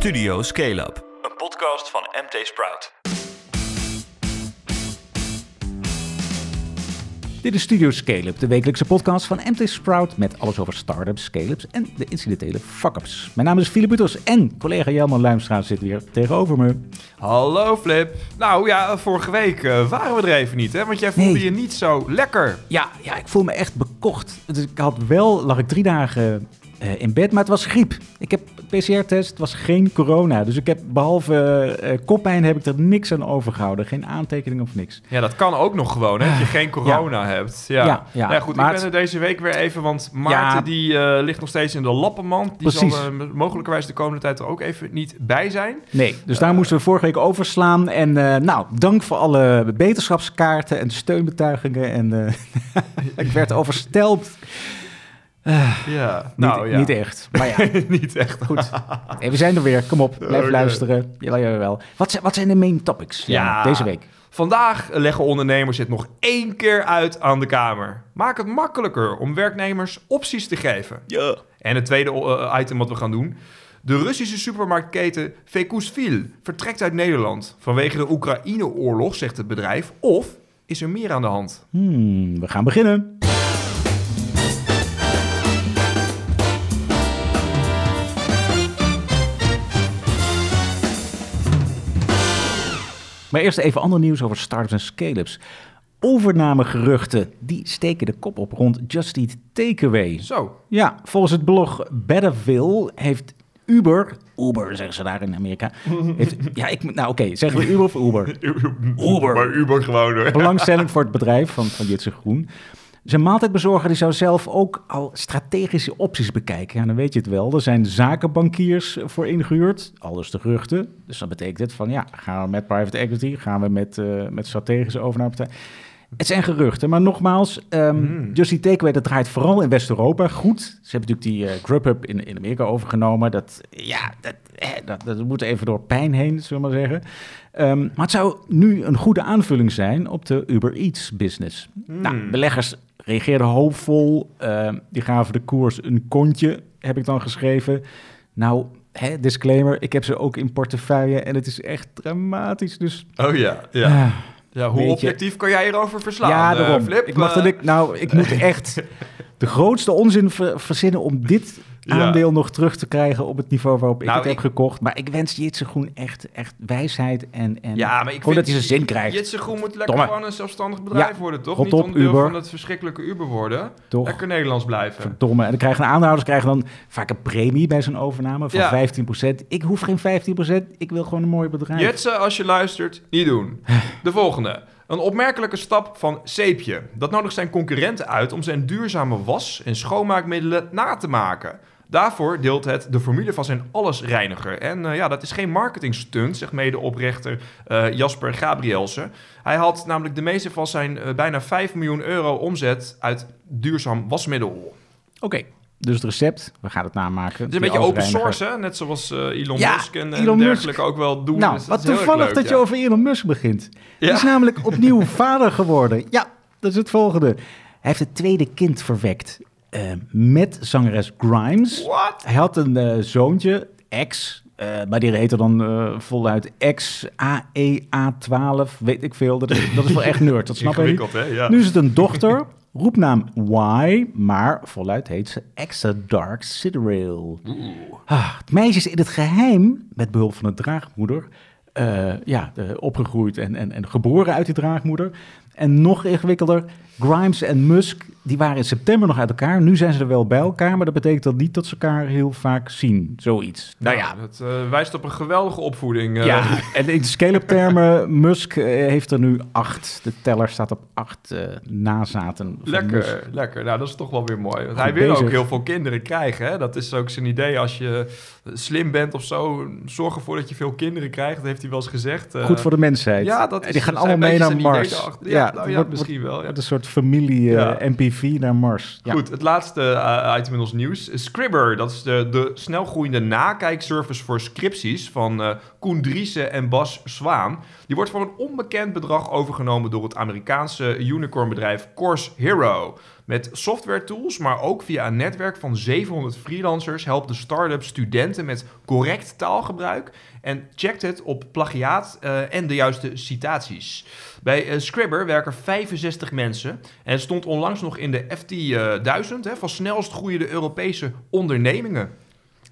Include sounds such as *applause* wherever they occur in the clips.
Studio Scale Up, een podcast van MT Sprout. Dit is Studio Scale-up, de wekelijkse podcast van MT Sprout met alles over startups, scale-ups en de incidentele fuck-ups. Mijn naam is Philip Butters en collega Jelman Luimstra zit weer tegenover me. Hallo Flip. Nou ja, vorige week eh, waren we er even niet, hè? Want jij voelde Nee. je niet zo lekker. Ja, ja, ik voel me echt bekocht. Dus ik had wel, lag ik drie dagen eh, in bed, maar het was griep. Ik heb PCR-test, het was geen corona. Dus ik heb behalve eh, koppijn heb ik er niks aan overgehouden. Geen aantekening of niks. Ja, dat kan ook nog gewoon, hè? Dat je geen corona hebt. Ja, Ja, ja. Nou goed, ik ben er deze week weer even, want Maarten die eh, ligt nog steeds in de lappenmand. Die Precies. zal eh, mogelijkerwijs de komende tijd er ook even niet bij zijn. Nee, dus daar moesten we vorige week overslaan. En nou, dank voor alle beterschapskaarten en steunbetuigingen. En *laughs* ik werd overstelpt. Ja, Niet, nou ja. niet echt, maar ja. *laughs* niet echt. Goed. Hey, we zijn er weer. Kom op, blijf Oké. luisteren. Jawel, jawel, jawel. Wat zijn, wat zijn de main topics Ja. deze week? Vandaag leggen ondernemers het nog één keer uit aan de Kamer. Maak het makkelijker om werknemers opties te geven. Ja. En het tweede eh, item wat we gaan doen. De Russische supermarktketen Vekuzvil vertrekt uit Nederland vanwege de Oekraïne-oorlog, zegt het bedrijf. Of is er meer aan de hand? Hmm, we gaan beginnen. Maar eerst even ander nieuws over startups en scale-ups. Overnamegeruchten, die steken de kop op rond Just Eat Takeaway. Zo. Ja, volgens het blog Betterville heeft Uber, Uber zeggen ze daar in Amerika, *laughs* heeft, ja, ik, nou oké, zeggen we Uber of Uber? *laughs* Uber. Maar Uber gewoon hoor. Belangstelling voor het bedrijf van, van Jitse Groen. Zijn maaltijdbezorger die zou zelf ook al strategische opties bekijken. Ja, dan weet je het wel. Er zijn zakenbankiers voor ingehuurd, alles de geruchten. Dus dat betekent het van ja, gaan we met private equity, gaan we met, eh, met strategische overnamepartij. Het zijn geruchten, maar nogmaals, ehm Hmm. Just Eat Takeaway, dat draait vooral in West-Europa goed. Ze hebben natuurlijk die eh, Grubhub in, in Amerika overgenomen. Dat, ja, dat, eh, dat, dat moet even door pijn heen, zullen we maar zeggen. Ehm, maar het zou nu een goede aanvulling zijn op de Uber Eats business. Nou, beleggers reageerden hoopvol. Ehm, die gaven de koers een kontje, heb ik dan geschreven. Nou, hè, disclaimer, ik heb ze ook in portefeuille en het is echt dramatisch. Dus Oh ja, ja. ah, ja hoe objectief kan jij hierover verslaan? ja, eh, daarom. Flip? ik mag Eh, er nik- nou, ik moet echt *laughs* de grootste onzin ver- verzinnen om dit Ja. aandeel nog terug te krijgen op het niveau waarop ik Nou, het heb ik- gekocht. Maar ik wens Jitse Groen echt, echt wijsheid en, en Ja, maar ik gewoon dat vind- hij zijn zin krijgt. Jitse Groen moet lekker gewoon een zelfstandig bedrijf Ja, worden, toch? rot Niet op, onderdeel Uber. van het verschrikkelijke Uber worden. Toch? Lekker Nederlands blijven. Verdomme. En dan krijgen de aandeelhouders krijgen dan vaak een premie bij zo'n overname van Ja. 15%. Ik hoef geen 15%, ik wil gewoon een mooi bedrijf. Jetse, als je luistert, niet doen. *laughs* De volgende. Een opmerkelijke stap van Zeepje. Dat nodigt zijn concurrenten uit om zijn duurzame was- en schoonmaakmiddelen na te maken. Daarvoor deelt het de formule van zijn allesreiniger. En eh, ja, dat is geen marketingstunt, zegt medeoprichter eh Jasper Gabrielsen. Hij had namelijk de meeste van zijn eh, bijna 5 miljoen euro omzet uit duurzaam wasmiddel. Oké, dus het recept, we gaan het namaken. Het is een beetje open source, hè? net zoals Elon Ja, Musk en, en Elon Musk. dergelijke ook wel doen. Nou, Dus wat toevallig leuk, dat je over Elon Musk begint. Hij is namelijk opnieuw *laughs* vader geworden. Ja, dat is het volgende. Hij heeft het tweede kind verwekt eh, met zangeres Grimes. What? Hij had een eh, zoontje, X, eh, maar die heette dan voluit X, AEA12, weet ik veel. Dat is, dat is wel echt nerd, dat *laughs* snap hè? Ja. Nu is het een dochter, roepnaam Y, maar voluit heet ze Exa Dark Citadel. Ah, het meisje is in het geheim, met behulp van een draagmoeder, ja, opgegroeid en, en, en geboren uit die draagmoeder. En nog ingewikkelder, Grimes en Musk, die waren in september nog uit elkaar. Nu zijn ze er wel bij elkaar, maar dat betekent dan niet dat ze elkaar heel vaak zien. Zoiets. Nou ja, Dat eh, wijst op een geweldige opvoeding. eh. ja, en in scale-up termen, *laughs* Musk eh, heeft er nu acht. De teller staat op acht nazaten Lekker, Musk. lekker. Nou, dat is toch wel weer mooi. Want Goed hij wil bezig. ook heel veel kinderen krijgen. Hè? Dat is ook zijn idee. Als je slim bent of zo, zorg ervoor dat je veel kinderen krijgt. Dat heeft hij wel eens gezegd. Goed voor de mensheid. Ja, dat is die gaan allemaal mee naar Mars. daarachter. Ja, nou ja, wordt- misschien wel. Ja. een soort familie eh, naar Mars. Goed, het laatste eh, item in ons nieuws. Scribber, dat is de, de snelgroeiende nakijkservice voor scripties van eh Koen Driessen en Bas Zwaan. Die wordt voor een onbekend bedrag overgenomen door het Amerikaanse unicornbedrijf Course Hero. Met software tools, maar ook via een netwerk van 700 freelancers helpt de start-up studenten met correct taalgebruik en checkt het op plagiaat eh, en de juiste citaties. Bij eh, Scribber werken 65 mensen en het stond onlangs nog in de FT eh, 1000 hè, van snelst groeiende Europese ondernemingen.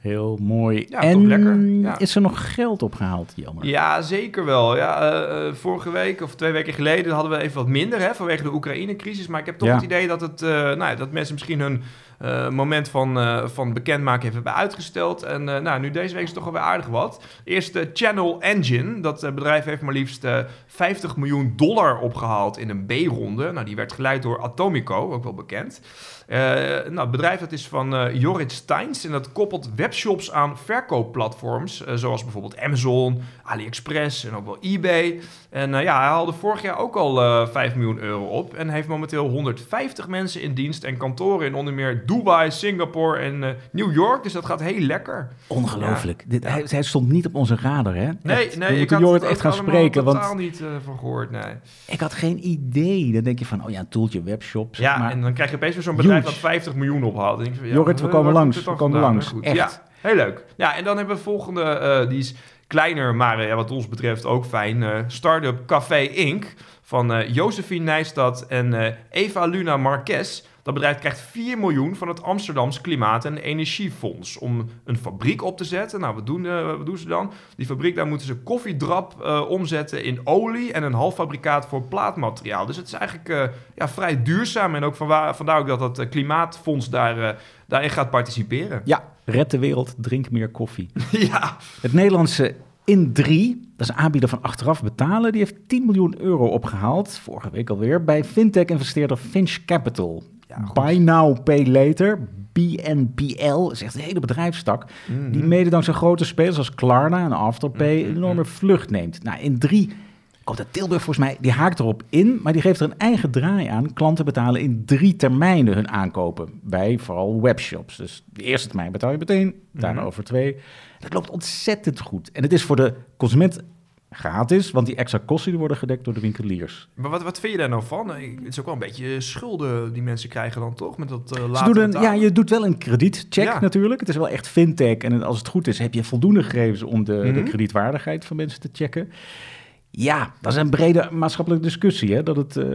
Heel mooi. Ja, en toch lekker. Ja. is er nog geld opgehaald, jammer? Ja, zeker wel. Ja, vorige week of twee weken geleden hadden we even wat minder hè, vanwege de Oekraïne-crisis. Maar ik heb toch Ja. het idee dat, het, nou, dat mensen misschien hun eh, moment van, eh, van bekendmaken even hebben uitgesteld. En eh, nou, nu deze week is het toch alweer aardig wat. Eerst Channel Engine. Dat bedrijf heeft maar liefst eh, 50 miljoen dollar opgehaald in een B-ronde. Nou, die werd geleid door Atomico, ook wel bekend. Nou, het bedrijf dat is van Jorrit Steins en dat koppelt webshops aan verkoopplatforms, zoals bijvoorbeeld Amazon, AliExpress en ook wel eBay. En ja, hij haalde vorig jaar ook al eh 5 miljoen euro op en heeft momenteel 150 mensen in dienst en kantoren in onder meer Dubai, Singapore en eh, New York. Dus dat gaat heel lekker. Ongelooflijk. Dit, hij, hij stond niet op onze radar, hè? Nee, Echt. nee, We ik had Jorrit echt gaan spreken, want totaal niet eh, van gehoord, nee. ik had geen idee. Dan denk je van, oh ja, een toeltje webshops. Ja, maar en dan krijg je opeens weer zo'n bedrijf dat 50 miljoen ophaalt. Dan denk je van, ja, Jorrit, we eh, komen langs, we komen langs. Goed. Echt. Ja, heel leuk. Ja, en dan hebben we de volgende, die is kleiner, maar ja, wat ons betreft ook fijn. eh Startup Café Inc. van eh Josephine Nijstad en Eva Luna Marquez. Dat bedrijf krijgt 4 miljoen van het Amsterdams Klimaat- en Energiefonds om een fabriek op te zetten. Nou, wat doen, eh, wat doen ze dan? Die fabriek, daar moeten ze koffiedrap eh, omzetten in olie en een halffabrikaat voor plaatmateriaal. Dus het is eigenlijk eh, ja, vrij duurzaam en ook vanwaar, vandaar ook dat het eh, Klimaatfonds daar, daarin gaat participeren. ja, red de wereld, drink meer koffie. *laughs* ja, Het Nederlandse In3, dat is een aanbieder van achteraf betalen, die heeft 10 miljoen euro opgehaald, vorige week alweer, bij fintech-investeerder Finch Capital. Ja. Buy now, pay later, BNPL, is echt een hele bedrijfstak, Mhm. die mede dankzij grote spelers als Klarna en Afterpay Mhm, een enorme vlucht neemt. Nou, in 3 komt dat Tilburg volgens mij, die haakt erop in, maar die geeft er een eigen draai aan. Klanten betalen in drie termijnen hun aankopen, bij vooral webshops. Dus de eerste termijn betaal je meteen, daarna Mhm. over twee. Dat loopt ontzettend goed. En het is voor de consument gratis, want die extra kosten die worden gedekt door de winkeliers. maar wat, wat vind je daar nou van? Het is ook wel een beetje schulden die mensen krijgen dan toch? Met dat later een, betalen? ja, je doet wel een kredietcheck Ja. natuurlijk. Het is wel echt fintech. En als het goed is, heb je voldoende gegevens om de, de Mhm. kredietwaardigheid van mensen te checken. Ja, dat is een brede maatschappelijke discussie. Hè? Dat het, eh,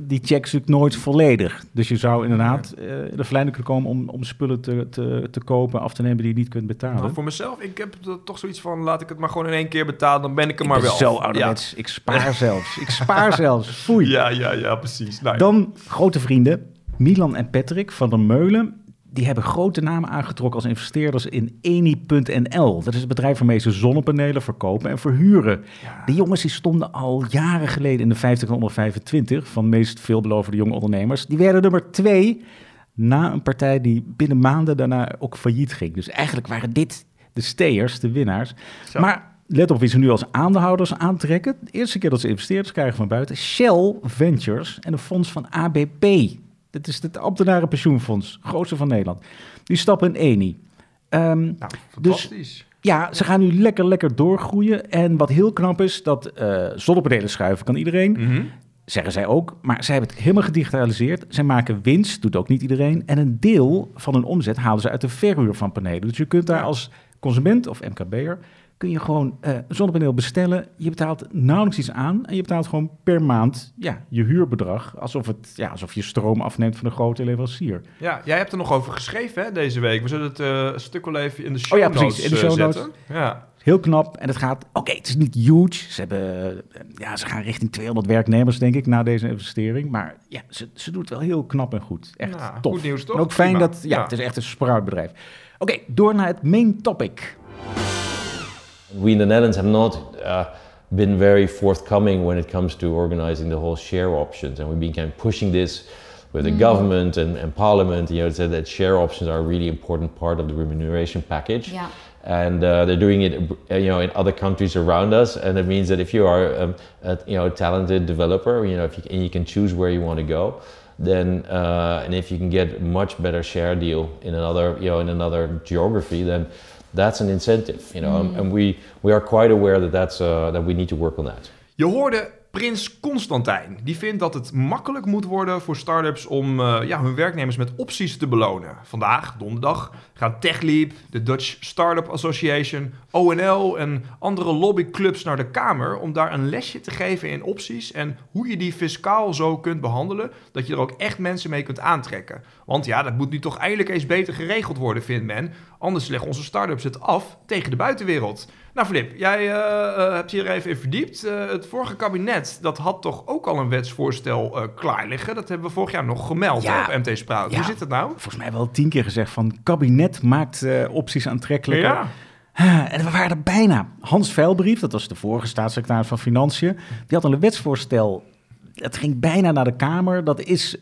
die check is natuurlijk nooit volledig. Dus je zou inderdaad in de verleiding kunnen komen om, om spullen te, te, te kopen, af te nemen die je niet kunt betalen. Nou, voor mezelf, ik heb toch zoiets van, laat ik het maar gewoon in één keer betalen, dan ben ik er maar wel. zo ja. ouderwets. Ik spaar *laughs* zelfs. Ik spaar zelfs. Foei. Ja, ja, ja, precies. Nou, ja. Dan grote vrienden, Milan en Patrick van der Meulen. Die hebben grote namen aangetrokken als investeerders in Eni.nl. Dat is het bedrijf waarmee ze zonnepanelen verkopen en verhuren. Ja. Die jongens die stonden al jaren geleden in de 50 onder 25 van de meest veelbelovende jonge ondernemers. Die werden nummer twee na een partij die binnen maanden daarna ook failliet ging. Dus eigenlijk waren dit de steers, de winnaars. Zo. Maar let op wie ze nu als aandeelhouders aantrekken. De eerste keer dat ze investeerders krijgen van buiten. Shell Ventures en een fonds van ABP. Dat is het ambtenarenpensioenfonds, grootste van Nederland. Die stappen in Eni. Ehm, Nou, Dus- fantastisch. ja, ze gaan nu lekker, lekker doorgroeien. En wat heel knap is, dat eh zonnepanelen schuiven kan iedereen. Mhm. Zeggen zij ook. Maar zij hebben het helemaal gedigitaliseerd. Zij maken winst, doet ook niet iedereen. En een deel van hun omzet halen ze uit de verhuur van panelen. Dus je kunt daar als consument of MKB'er... kun je gewoon eh, een zonnepaneel bestellen. Je betaalt nauwelijks iets aan. En je betaalt gewoon per maand ja, je huurbedrag. Alsof, het, ja, alsof je stroom afneemt van een grote leverancier. Ja, jij hebt er nog over geschreven hè, deze week. We zullen het eh, stuk wel even in de show Oh ja, precies, in de eh, show notes. zetten. Ja. Heel knap. En het gaat... Oké, het is niet huge. Ze, hebben, eh, ja, ze gaan richting 200 werknemers, denk ik, na deze investering. Maar ja, ze, ze doet het wel heel knap en goed. Echt tof. goed nieuws, toch? En ook fijn Prima. dat... Ja, het is echt een spruitbedrijf. Oké, door naar het main topic. We in the Netherlands have not uh, been very forthcoming when it comes to organizing the whole share options, and we've been kind of pushing this with the government and, and parliament. You know, said that share options are a really important part of the remuneration package. Yeah. And uh, they're doing it, uh, you know, in other countries around us, and it means that if you are, um, a, you know, a talented developer, you know, if you, and you can choose where you want to go, then uh, and if you can get a much better share deal in another, you know, in another geography, then that's an incentive, you know, and- and we we are quite aware that that's uh, that we need to work on that. Je hoorde Prins Constantijn die vindt dat het makkelijk moet worden voor start-ups om eh, ja, hun werknemers met opties te belonen. Vandaag, donderdag, gaan TechLeap, de Dutch Startup Association, ONL en andere lobbyclubs naar de Kamer om daar een lesje te geven in opties en hoe je die fiscaal zo kunt behandelen dat je er ook echt mensen mee kunt aantrekken. Want ja, dat moet nu toch eindelijk eens beter geregeld worden, vindt men. Anders leggen onze start-ups het af tegen de buitenwereld. Nou, Flip, jij uh, hebt hier even in verdiept. Uh, het vorige kabinet, dat had toch ook al een wetsvoorstel uh, klaar liggen. Dat hebben we vorig jaar nog gemeld ja, op MT Sprout. Ja, Hoe zit het nou? Volgens mij wel tien keer gezegd van... kabinet maakt opties aantrekkelijker. Ja. En we waren er bijna. Hans Veilbrief, dat was de vorige staatssecretaris van Financiën... die had al een wetsvoorstel het ging bijna naar de Kamer. Dat is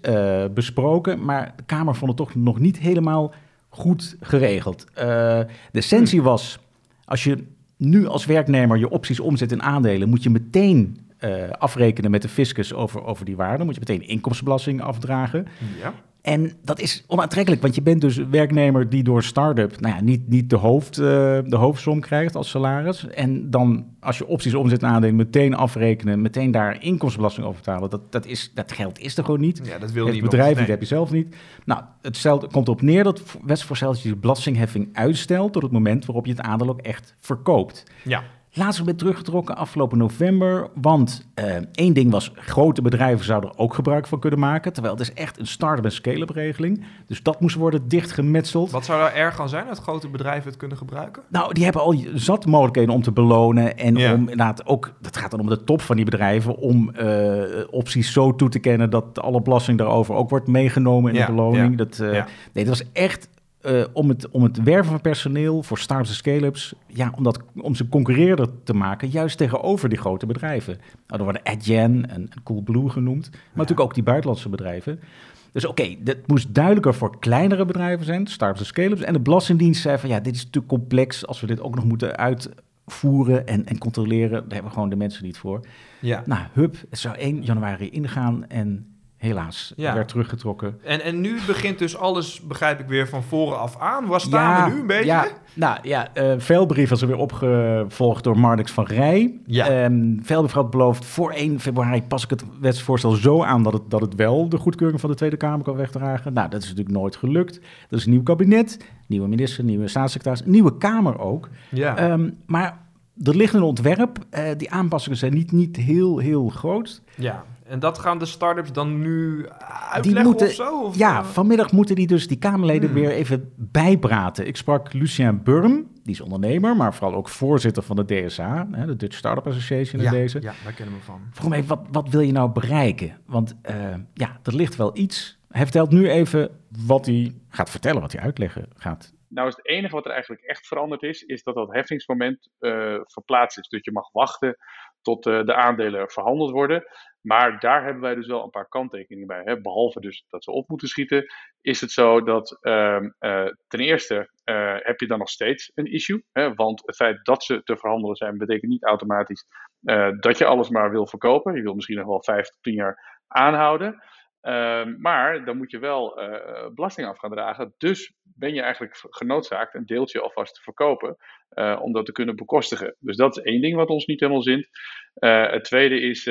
besproken, maar de Kamer vond het toch nog niet helemaal goed geregeld. de essentie hm. was, als je nu als werknemer je opties omzet in aandelen, moet je meteen uh, afrekenen met de fiscus over, over die waarde. Moet je meteen inkomstenbelasting afdragen. Ja. En dat is onaantrekkelijk, want je bent dus werknemer die door start-up nou ja, niet, niet de, hoofd, uh, de hoofdsom krijgt als salaris. En dan als je opties omzet in aandelen, meteen afrekenen, meteen daar inkomstenbelasting over betalen. Dat, dat, is, dat geld is er gewoon niet. Ja, dat wil het niemand. bedrijf, dat heb je zelf niet. Nou, het stelt, komt erop neer dat wetsvoorstel dat je de belastingheffing uitstelt tot het moment waarop je het aandeel ook echt verkoopt. Ja. Laatst ben teruggetrokken afgelopen november. Want uh, één ding was, grote bedrijven zouden er ook gebruik van kunnen maken. Terwijl het is echt een start-up en scale-up regeling. Dus dat moest worden dichtgemetseld. Wat zou daar erg aan zijn dat grote bedrijven het kunnen gebruiken? Nou, die hebben al zat mogelijkheden om te belonen. En om inderdaad ook, dat gaat dan om de top van die bedrijven, om uh, opties zo toe te kennen dat alle belasting daarover ook wordt meegenomen in de beloning. Dat, uh, Nee, dat was echt uh, om, het, om het werven van personeel voor start-ups en scale-ups, ja, om, dat, om ze concurreerder te maken, juist tegenover die grote bedrijven. Nou, er worden Adyen en Coolblue genoemd, maar natuurlijk ook die buitenlandse bedrijven. Dus oké, okay, dat moest duidelijker voor kleinere bedrijven zijn, start-ups en scale-ups. En de Belastingdienst zei van ja, dit is te complex als we dit ook nog moeten uitvoeren en, en controleren. Daar hebben we gewoon de mensen niet voor. Ja. Nou, hup, het zou 1 januari ingaan en helaas ja. werd teruggetrokken. En, en nu begint dus alles, begrijp ik weer, van voren af aan. Waar staan we nu een beetje? Ja, nou ja, uh, Veilbrief was er weer opgevolgd door Marnix van Rij. Ja. Um, Veilbrief had beloofd, voor 1 februari pas ik het wetsvoorstel zo aan dat het, dat het wel de goedkeuring van de Tweede Kamer kan wegdragen. Nou, dat is natuurlijk nooit gelukt. Dat is een nieuw kabinet, nieuwe minister, nieuwe staatssecretaris, nieuwe Kamer ook. Ja. Um, maar er ligt een ontwerp. Uh, die aanpassingen zijn niet, niet heel, heel groot. Ja. En dat gaan de start-ups dan nu uitleggen moeten, of zo? Of ja, eh? vanmiddag moeten die dus die Kamerleden hmm. weer even bijpraten. Ik sprak Lucien Burm, die is ondernemer, maar vooral ook voorzitter van de DSA, hè, de Dutch Startup Association in ja, deze. Ja, daar kennen we van. Vroeg me even, wat, wat wil je nou bereiken? Want uh, ja, er ligt wel iets. Hij vertelt nu even wat hij gaat vertellen, wat hij uitleggen gaat. Nou is het enige wat er eigenlijk echt veranderd is, is dat dat heffingsmoment uh, verplaatst is. Dus je mag wachten tot uh, de aandelen verhandeld worden. Maar daar hebben wij dus wel een paar kanttekeningen bij. Hè. Behalve dus dat ze op moeten schieten, is het zo dat uh, uh, ten eerste uh, heb je dan nog steeds een issue. Hè, want het feit dat ze te verhandelen zijn, betekent niet automatisch dat je alles maar wil verkopen. Je wil misschien nog wel vijf tot tien jaar aanhouden. Ehm, maar dan moet je wel belasting af gaan dragen. Dus ben je eigenlijk genoodzaakt een deeltje alvast te verkopen. om dat te kunnen bekostigen. Dus dat is één ding wat ons niet helemaal zint. Het tweede is,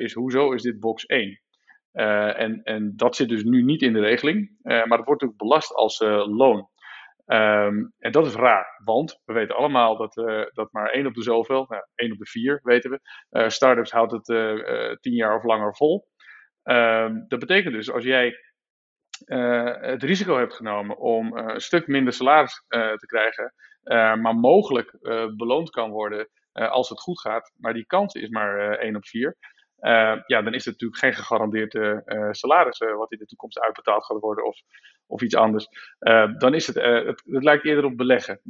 is hoezo is dit box 1? en, en dat zit dus nu niet in de regeling, maar het wordt ook belast als loon. Um, en dat is raar, want we weten allemaal dat, dat maar één op de zoveel, nou, één op de vier weten we, startups houdt het tien jaar of langer vol. Um, dat betekent dus als jij het risico hebt genomen om een stuk minder salaris te krijgen, maar mogelijk beloond kan worden als het goed gaat. Maar die kans is maar uh, eh, 1 op 4. Uh, eh, ja, dan is het natuurlijk geen gegarandeerde salaris wat in de toekomst uitbetaald gaat worden of, of iets anders. dan is het, het, het, lijkt eerder op beleggen,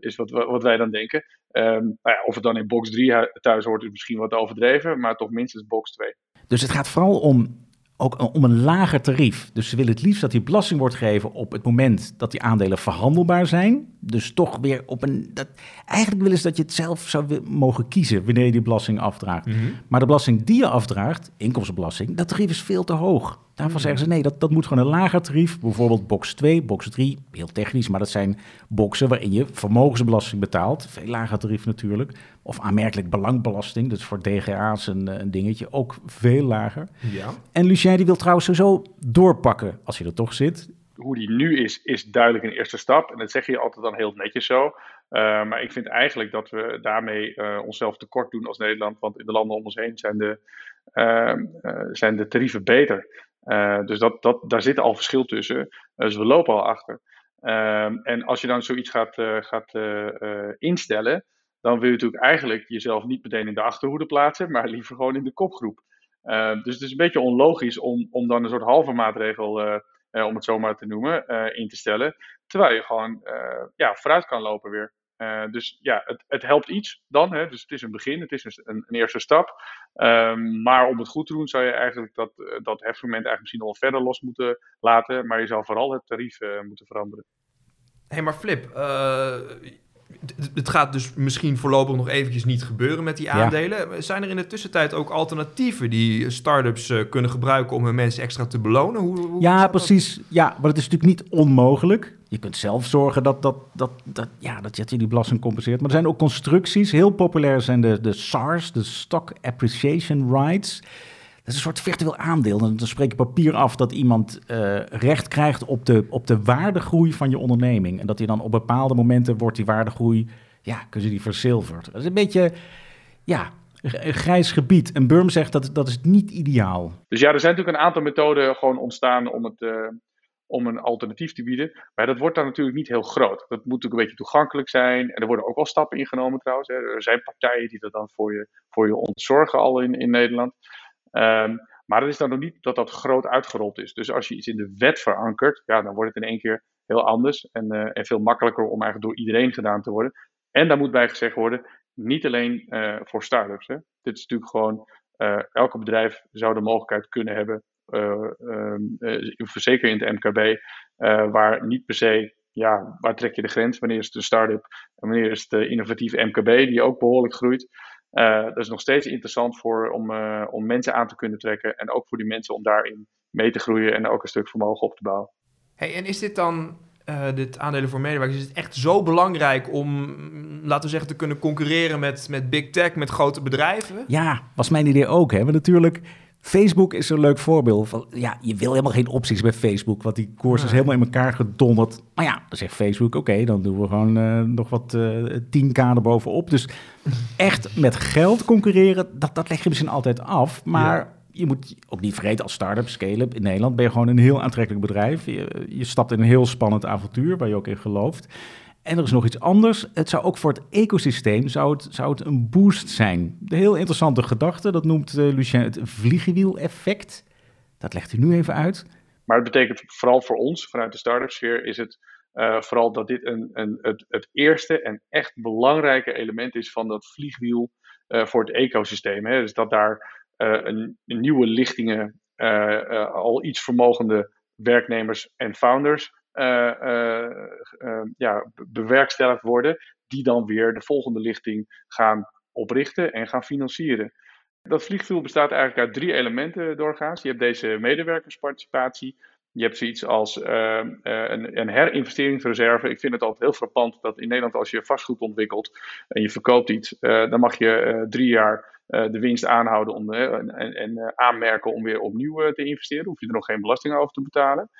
is wat, wat wij dan denken. Um, nou ja, of het dan in box 3 thuis hoort is misschien wat overdreven, maar toch minstens box 2. Dus het gaat vooral om ook om een lager tarief. Dus ze willen het liefst dat die belasting wordt gegeven op het moment dat die aandelen verhandelbaar zijn. Dus toch weer op een. Dat, eigenlijk willen ze dat je het zelf zou mogen kiezen wanneer je die belasting afdraagt. Mhm. Maar de belasting die je afdraagt, inkomstenbelasting, dat tarief is veel te hoog. Daarvan zeggen ze nee, dat, dat moet gewoon een lager tarief. Bijvoorbeeld box 2, box 3, heel technisch, maar dat zijn boxen waarin je vermogensbelasting betaalt. Veel lager tarief natuurlijk. Of aanmerkelijk belangbelasting, dus voor DGA's een, een dingetje, ook veel lager. Ja. En Lucien die wil trouwens sowieso doorpakken, als je er toch zit. Hoe die nu is, is duidelijk een eerste stap. En dat zeg je altijd dan heel netjes zo. Uh, maar ik vind eigenlijk dat we daarmee uh, onszelf tekort doen als Nederland. Want in de landen om ons heen zijn de, uh, zijn de tarieven beter. Dus dat, dat, daar zit al verschil tussen. dus we lopen al achter. Ehm, en als je dan zoiets gaat, gaat instellen, dan wil je natuurlijk eigenlijk jezelf niet meteen in de achterhoede plaatsen, maar liever gewoon in de kopgroep. Ehm, dus het is een beetje onlogisch om, om dan een soort halve maatregel om het zo maar te noemen, in te stellen. Terwijl je gewoon ja, vooruit kan lopen weer. Dus ja, het, het, helpt iets dan. Hè? Dus het is een begin, het is een, een eerste stap. Um, maar om het goed te doen zou je eigenlijk dat, dat hefmoment eigenlijk misschien nog wel verder los moeten laten. Maar je zou vooral het tarief moeten veranderen. Hé, hey, maar Flip, het gaat dus misschien voorlopig nog eventjes niet gebeuren met die aandelen. Ja. Zijn er in de tussentijd ook alternatieven die start-ups uh, kunnen gebruiken om hun mensen extra te belonen? Hoe, hoe ja, precies. Dat? Ja, maar het is natuurlijk niet onmogelijk. Je kunt zelf zorgen dat, dat, dat, dat, ja, dat je die belasting compenseert. Maar er zijn ook constructies. Heel populair zijn de, de SARS, de Stock Appreciation Rights. Dat is een soort virtueel aandeel. Dan spreek je papier af dat iemand uh, recht krijgt op de, op de waardegroei van je onderneming. En dat hij dan op bepaalde momenten wordt die waardegroei, ja, kunnen ze die verzilverd. Dat is een beetje, ja, grijs gebied. En Burm zegt dat dat is niet ideaal. Dus ja, er zijn natuurlijk een aantal methoden gewoon ontstaan om het... Uh om een alternatief te bieden. Maar dat wordt dan natuurlijk niet heel groot. Dat moet natuurlijk een beetje toegankelijk zijn. En er worden ook al stappen ingenomen trouwens. Hè. Er zijn partijen die dat dan voor je, voor je ontzorgen al in, in Nederland. Um, maar het is dan nog niet dat dat groot uitgerold is. Dus als je iets in de wet verankert, ja, dan wordt het in één keer heel anders en, uh, en veel makkelijker om eigenlijk door iedereen gedaan te worden. En daar moet bij gezegd worden, niet alleen uh, voor start-ups. Hè. Dit is natuurlijk gewoon, uh, elke bedrijf zou de mogelijkheid kunnen hebben, zeker in het MKB, waar niet per se ja, waar trek je de grens? Wanneer is het een start-up en wanneer is het de innovatieve MKB die ook behoorlijk groeit? Uh, dat is nog steeds interessant voor, om, uh, om mensen aan te kunnen trekken. En ook voor die mensen om daarin mee te groeien en ook een stuk vermogen op te bouwen. Hey, en is dit dan, uh, dit aandelen voor medewerkers, is het echt zo belangrijk om, laten we zeggen, te kunnen concurreren met, met big tech, met grote bedrijven? Ja, was mijn idee ook. Hè? Maar natuurlijk, Facebook is een leuk voorbeeld van, ja, je wil helemaal geen opties bij Facebook, want die koers is helemaal in elkaar gedonderd. Maar ja, dan zegt Facebook, oké, okay, dan doen we gewoon uh, nog wat uh, 10k erbovenop. Dus echt met geld concurreren, dat, dat leg je misschien altijd af, maar... Ja. Je moet ook niet vergeten, als start-up, scale-up in Nederland ben je gewoon een heel aantrekkelijk bedrijf. Je, je stapt in een heel spannend avontuur waar je ook in gelooft. En er is nog iets anders. Het zou ook voor het ecosysteem zou het, zou het een boost zijn. De heel interessante gedachte, dat noemt uh, Lucien het vliegenwiel-effect. Dat legt u nu even uit. Maar het betekent vooral voor ons, vanuit de start-up sfeer, is het uh, vooral dat dit een, een, het, het, eerste en echt belangrijke element is van dat vliegwiel uh, voor het ecosysteem. Hè. Dus dat daar een, nieuwe lichtingen, al iets vermogende werknemers en founders ja, bewerkstelligd worden, die dan weer de volgende lichting gaan oprichten en gaan financieren. Dat vliegvuur bestaat eigenlijk uit drie elementen doorgaans. Je hebt deze medewerkersparticipatie. Je hebt zoiets als een, een, herinvesteringsreserve. Ik vind het altijd heel frappant dat in Nederland als je vastgoed ontwikkelt en je verkoopt iets, dan mag je drie jaar de winst aanhouden om, en, en aanmerken om weer opnieuw te investeren. Hoef je er nog geen belasting over te betalen.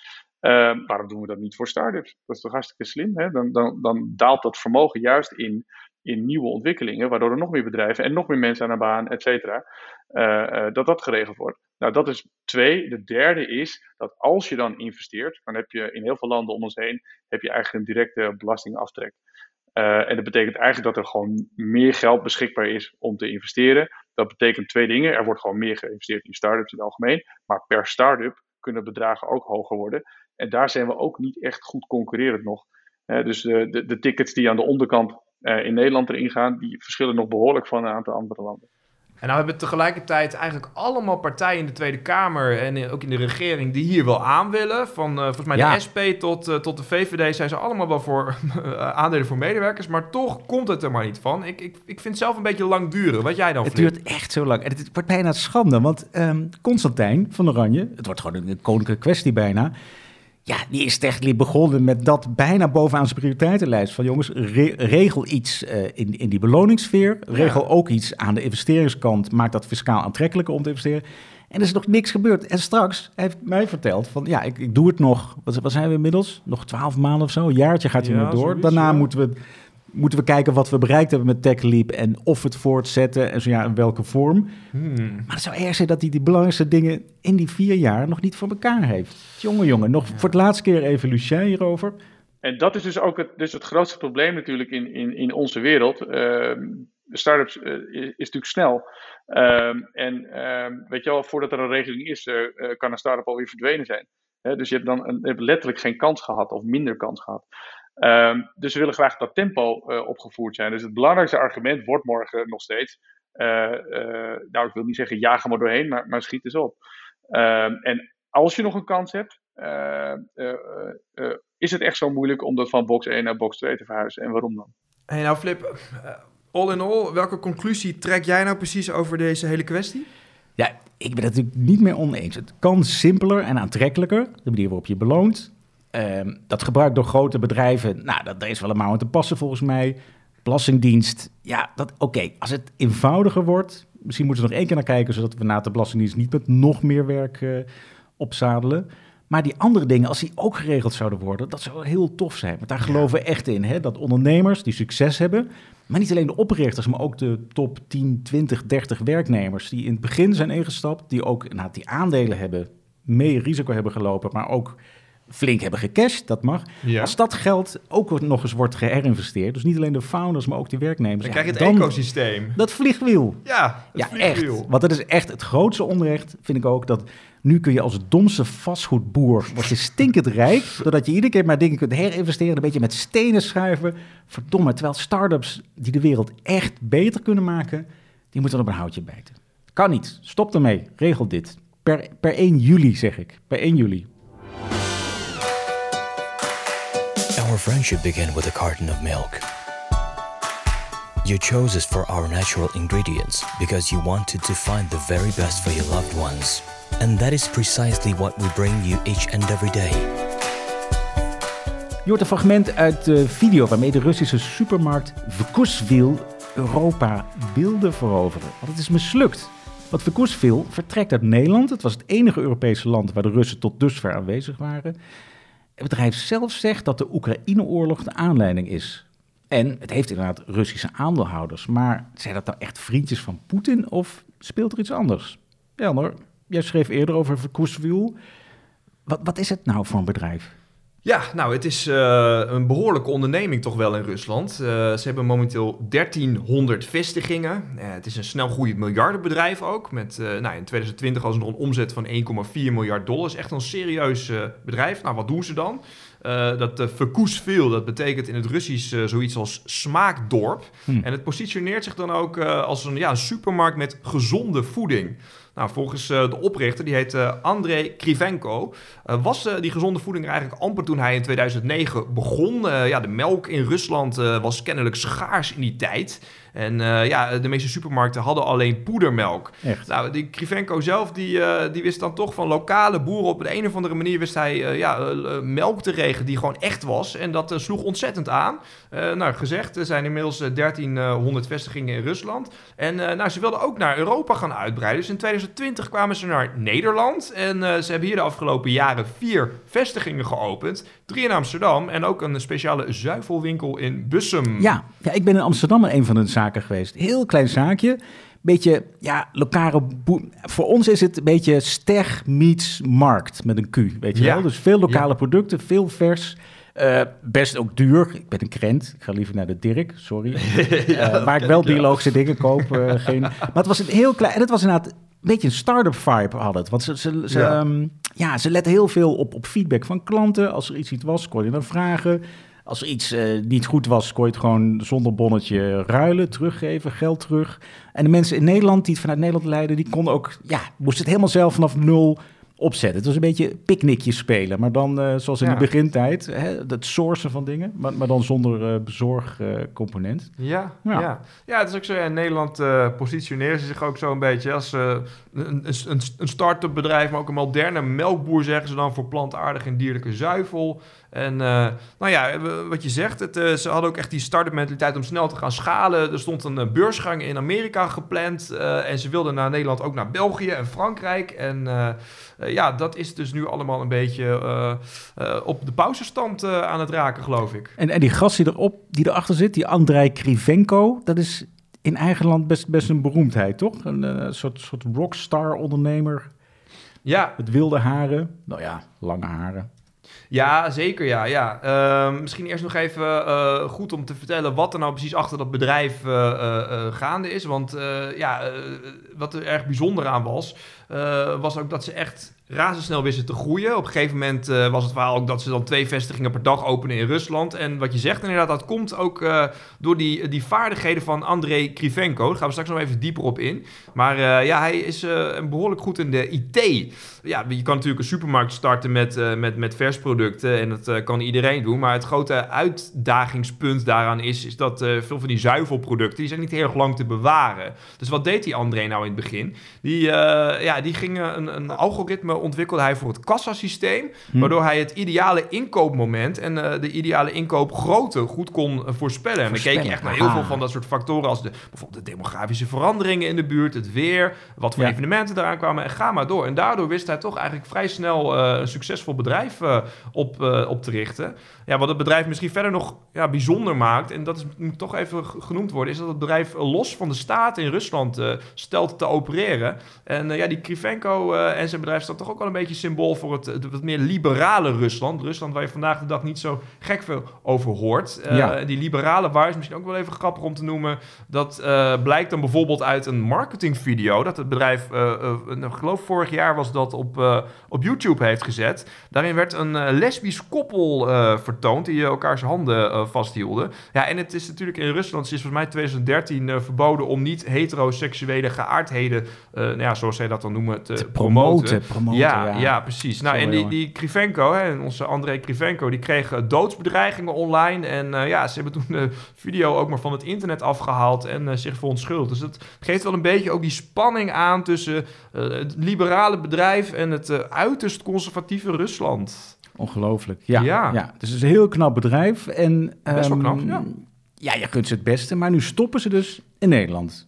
Uh, waarom doen we dat niet voor start-ups? Dat is toch hartstikke slim? Hè? Dan, dan, dan daalt dat vermogen juist in, in nieuwe ontwikkelingen, waardoor er nog meer bedrijven en nog meer mensen aan de baan, et cetera, uh, uh, dat dat geregeld wordt. Nou, dat is twee. De derde is dat als je dan investeert, dan heb je in heel veel landen om ons heen, heb je eigenlijk een directe belastingaftrek. Uh, en dat betekent eigenlijk dat er gewoon meer geld beschikbaar is om te investeren. Dat betekent twee dingen. Er wordt gewoon meer geïnvesteerd in start-ups in het algemeen. Maar per start-up kunnen bedragen ook hoger worden. En daar zijn we ook niet echt goed concurrerend nog. dus de, de, de, tickets die aan de onderkant uh, in Nederland erin gaan, die verschillen nog behoorlijk van een aantal andere landen. En nou hebben tegelijkertijd eigenlijk allemaal partijen in de Tweede Kamer en ook in de regering die hier wel aan willen. Van eh, volgens mij Ja. de SP tot, eh, tot de VVD zijn ze allemaal wel voor *laughs* eh, aandelen voor medewerkers. Maar toch komt het er maar niet van. Ik, ik, ik vind het zelf een beetje lang duren. Wat jij dan Het Flip? duurt echt zo lang. En het wordt bijna schande, want ehm Constantijn van Oranje, het wordt gewoon een koninklijke kwestie bijna. Ja, die is echt begonnen met dat bijna bovenaan zijn prioriteitenlijst. Van jongens, re- regel iets eh, in, in die beloningssfeer. Regel ook iets aan de investeringskant. Maak dat fiscaal aantrekkelijker om te investeren. En er is nog niks gebeurd. En straks hij heeft mij verteld van ja, ik, ik doe het nog. Wat, wat zijn we inmiddels? Nog twaalf maanden of zo? Een jaartje gaat hij Ja, nog door. zoiets, Daarna ja. moeten we moeten we kijken wat we bereikt hebben met TechLeap en of we het voortzetten en zo ja, in welke vorm. Hmm. Maar het zou erg zijn dat hij die belangrijkste dingen in die vier jaar nog niet voor elkaar heeft. Jongen, jongen, nog voor het laatste keer even Lucien hierover. En dat is dus ook het, dus het grootste probleem natuurlijk in, in, in onze wereld. Ehm, de start-ups eh, is, is natuurlijk snel. Ehm, en ehm, weet je wel, voordat er een regeling is, eh, eh, kan een start-up alweer verdwenen zijn. Hè, dus je hebt dan een, je hebt letterlijk geen kans gehad of minder kans gehad. Ehm, dus we willen graag dat tempo eh, opgevoerd zijn. Dus het belangrijkste argument wordt morgen nog steeds. eh, eh, nou, ik wil niet zeggen jaag er maar doorheen, maar, maar schiet eens op. Ehm, en als je nog een kans hebt, eh, eh, eh, eh, is het echt zo moeilijk om dat van box 1 naar box 2 te verhuizen? En waarom dan? Hey, nou Flip, all in all, welke conclusie trek jij nou precies over deze hele kwestie? Ja, ik ben het natuurlijk niet meer oneens. Het kan simpeler en aantrekkelijker, de manier waarop je beloont. Ehm, dat gebruik door grote bedrijven, nou, dat, daar is wel een mouw aan te passen volgens mij. Belastingdienst, ja, dat oké. Als het eenvoudiger wordt, misschien moeten we nog één keer naar kijken, zodat we na de Belastingdienst niet met nog meer werk eh, opzadelen. Maar die andere dingen, als die ook geregeld zouden worden, dat zou heel tof zijn. Want daar geloven we echt in, hè? dat ondernemers die succes hebben, maar niet alleen de oprichters, maar ook de top 10, 20, 30 werknemers die in het begin zijn ingestapt, die ook nou, die aandelen hebben, mee risico hebben gelopen, maar ook flink hebben gecashed, dat mag. Ja. Als dat geld ook nog eens wordt geherinvesteerd, dus niet alleen de founders, maar ook die werknemers. Dan krijg je het dan- ecosysteem. Dat vliegwiel. Ja, Ja, vliegwiel. echt. Want dat is echt het grootste onrecht, vind ik ook, dat nu kun je als domse vastgoedboer, word je stinkend rijk, *laughs* doordat je iedere keer maar dingen kunt herinvesteren, een beetje met stenen schuiven. Verdomme, terwijl start-ups die de wereld echt beter kunnen maken, die moeten op een houtje bijten. Kan niet. Stop ermee. Regel dit. Per, per 1 juli, zeg ik. Per 1 juli. Our friendship began with a carton of milk. You chose us for our natural ingredients because you wanted to find the very best for your loved ones. And that is precisely what we bring you each and every day. Je hoort een fragment uit de video waarmee de Russische supermarkt Vkusvil Europa wilde veroveren. Want het is mislukt. Want Vkusvil vertrekt uit Nederland. Het was het enige Europese land waar de Russen tot dusver aanwezig waren. Het bedrijf zelf zegt dat de Oekraïne-oorlog de aanleiding is. En het heeft inderdaad Russische aandeelhouders. Maar zijn dat nou echt vriendjes van Poetin of speelt er iets anders? Jij schreef eerder over Vkusvil. Wat, wat is het nou voor een bedrijf? Ja, nou, het is eh, een behoorlijke onderneming toch wel in Rusland. Eh, ze hebben momenteel 1300 vestigingen. Eh, het is een snel groeiend miljardenbedrijf ook. Met nou, in 2020 hadden ze nog een omzet van 1,4 miljard dollar. is echt een serieus bedrijf. Nou, wat doen ze dan? Dat uh, veel, dat betekent in het Russisch zoiets als smaakdorp. Hm. En het positioneert zich dan ook als een, ja, een supermarkt met gezonde voeding. Nou, volgens eh, de oprichter, die heet eh, André Krivenko, eh, was die gezonde voeding er eigenlijk amper toen hij in 2009 begon. Ja, de melk in Rusland was kennelijk schaars in die tijd. En eh, ja, de meeste supermarkten hadden alleen poedermelk. Echt? Nou, die Krivenko zelf, die, eh, die wist dan toch van lokale boeren op de een of andere manier wist hij eh, ja, melk te regelen die gewoon echt was. En dat sloeg ontzettend aan. Nou, gezegd, er zijn inmiddels eh, 1300 vestigingen in Rusland. En nou, ze wilden ook naar Europa gaan uitbreiden. Dus in 2020 kwamen ze naar Nederland. En ze hebben hier de afgelopen jaren vier vestigingen geopend. Drie in Amsterdam en ook een speciale zuivelwinkel in Bussum. Ja, ja, ik ben in Amsterdam in een van de zaken geweest. Heel klein zaakje. Beetje, ja, lokale... Voor ons is het een beetje steg meets markt met een Q, weet je Ja. wel? Dus veel lokale producten, veel vers. Eh, best ook duur. Ik ben een krent. Ik ga liever naar de Dirk, sorry. *laughs* Eh, waar ik wel biologische dingen koop. eh, geen... Maar het was een heel klein... En het was inderdaad beetje een start-up vibe had het. Want ze, ze, ze, Ja. ja. ja, ze letten heel veel op, op feedback van klanten. Als er iets niet was, kon je dan vragen. als er iets eh, niet goed was, kon je het gewoon zonder bonnetje ruilen, teruggeven, geld terug. En de mensen in Nederland die het vanuit Nederland leiden, die konden ook, ja, moesten het helemaal zelf vanaf nul opzetten. Het was een beetje picknickjes spelen, maar dan eh, zoals in Ja. de begintijd, hè, het sourcen van dingen, maar, maar dan zonder eh bezorgcomponent. Ja, ja. Ja. ja. het is ook zo. ja, In Nederland eh positioneren ze zich ook zo een beetje als een, een, een, start-up bedrijf, maar ook een moderne melkboer, zeggen ze dan, voor plantaardige en dierlijke zuivel. En eh, nou ja, wat je zegt, het, eh, ze hadden ook echt die start-up mentaliteit om snel te gaan schalen. Er stond een eh, beursgang in Amerika gepland en ze wilden naar Nederland ook naar België en Frankrijk. En ja, dat is dus nu allemaal een beetje op de pauzestand aan het raken, geloof ik. En, en die gast die, erop, die erachter zit, die Andrei Krivenko, dat is in eigen land best, best een beroemdheid, toch? Een soort, soort rockstar-ondernemer Ja, met wilde haren. Nou ja, lange haren. Ja, zeker ja. ja. Ehm, misschien eerst nog even eh, goed om te vertellen wat er nou precies achter dat bedrijf eh, eh, gaande is. Want ja, wat er erg bijzonder aan was, was ook dat ze echt razendsnel wisten te groeien. Op een gegeven moment eh, was het verhaal ook dat ze dan twee vestigingen per dag openen in Rusland. En wat je zegt inderdaad, dat komt ook eh, door die, die vaardigheden van Andrei Krivenko. Daar gaan we straks nog even dieper op in. Maar eh, ja, hij is eh, behoorlijk goed in de IT. Ja, je kan natuurlijk een supermarkt starten met, met, met versproducten en dat kan iedereen doen. Maar het grote uitdagingspunt daaraan is, is dat veel van die zuivelproducten, die zijn niet heel erg lang te bewaren. Dus wat deed die André nou in het begin? Die, ja, die ging een, een algoritme ontwikkelde hij voor het kassasysteem, waardoor hij het ideale inkoopmoment en eh, de ideale inkoopgrootte goed kon eh, voorspellen. En dan keek je echt naar heel veel van dat soort factoren als de, bijvoorbeeld de demografische veranderingen in de buurt, het weer, wat voor Ja. evenementen eraan kwamen en ga maar door. En daardoor wist hij toch eigenlijk vrij snel eh, een succesvol bedrijf op, op te richten. Ja, wat het bedrijf misschien verder nog ja, bijzonder maakt, en dat is, moet toch even genoemd worden, is dat het bedrijf los van de staat in Rusland stelt te opereren. En ja, die Krivenko en zijn bedrijf staat toch ook wel een beetje symbool voor het, het wat meer liberale Rusland. Rusland waar je vandaag de dag niet zo gek veel over hoort. Eh, Ja. Die liberale waar is misschien ook wel even grappig om te noemen. Dat eh, blijkt dan bijvoorbeeld uit een marketingvideo dat het bedrijf, eh, ik geloof vorig jaar was dat op, op YouTube heeft gezet. Daarin werd een lesbisch koppel vertoond die elkaars handen vasthielden. Ja, en het is natuurlijk in Rusland sinds volgens mij 2013 eh, verboden om niet heteroseksuele geaardheden, nou ja, zoals zij dat dan noemen, te, Te promoten. promoten, ja, ja. ja. precies. Nou, en die, die Krivenko, hè, onze André Krivenko, die kreeg doodsbedreigingen online. En eh, ja, ze hebben toen de video ook maar van het internet afgehaald en eh, zich verontschuldigd. Dus het geeft wel een beetje ook die spanning aan tussen eh, het liberale bedrijf en het uiterst conservatieve Rusland. Ongelooflijk. Ja, Ja. ja. Dus het is een heel knap bedrijf. En, Best wel ehm, knap, ja. Ja, je kunt ze het beste, maar nu stoppen ze dus in Nederland.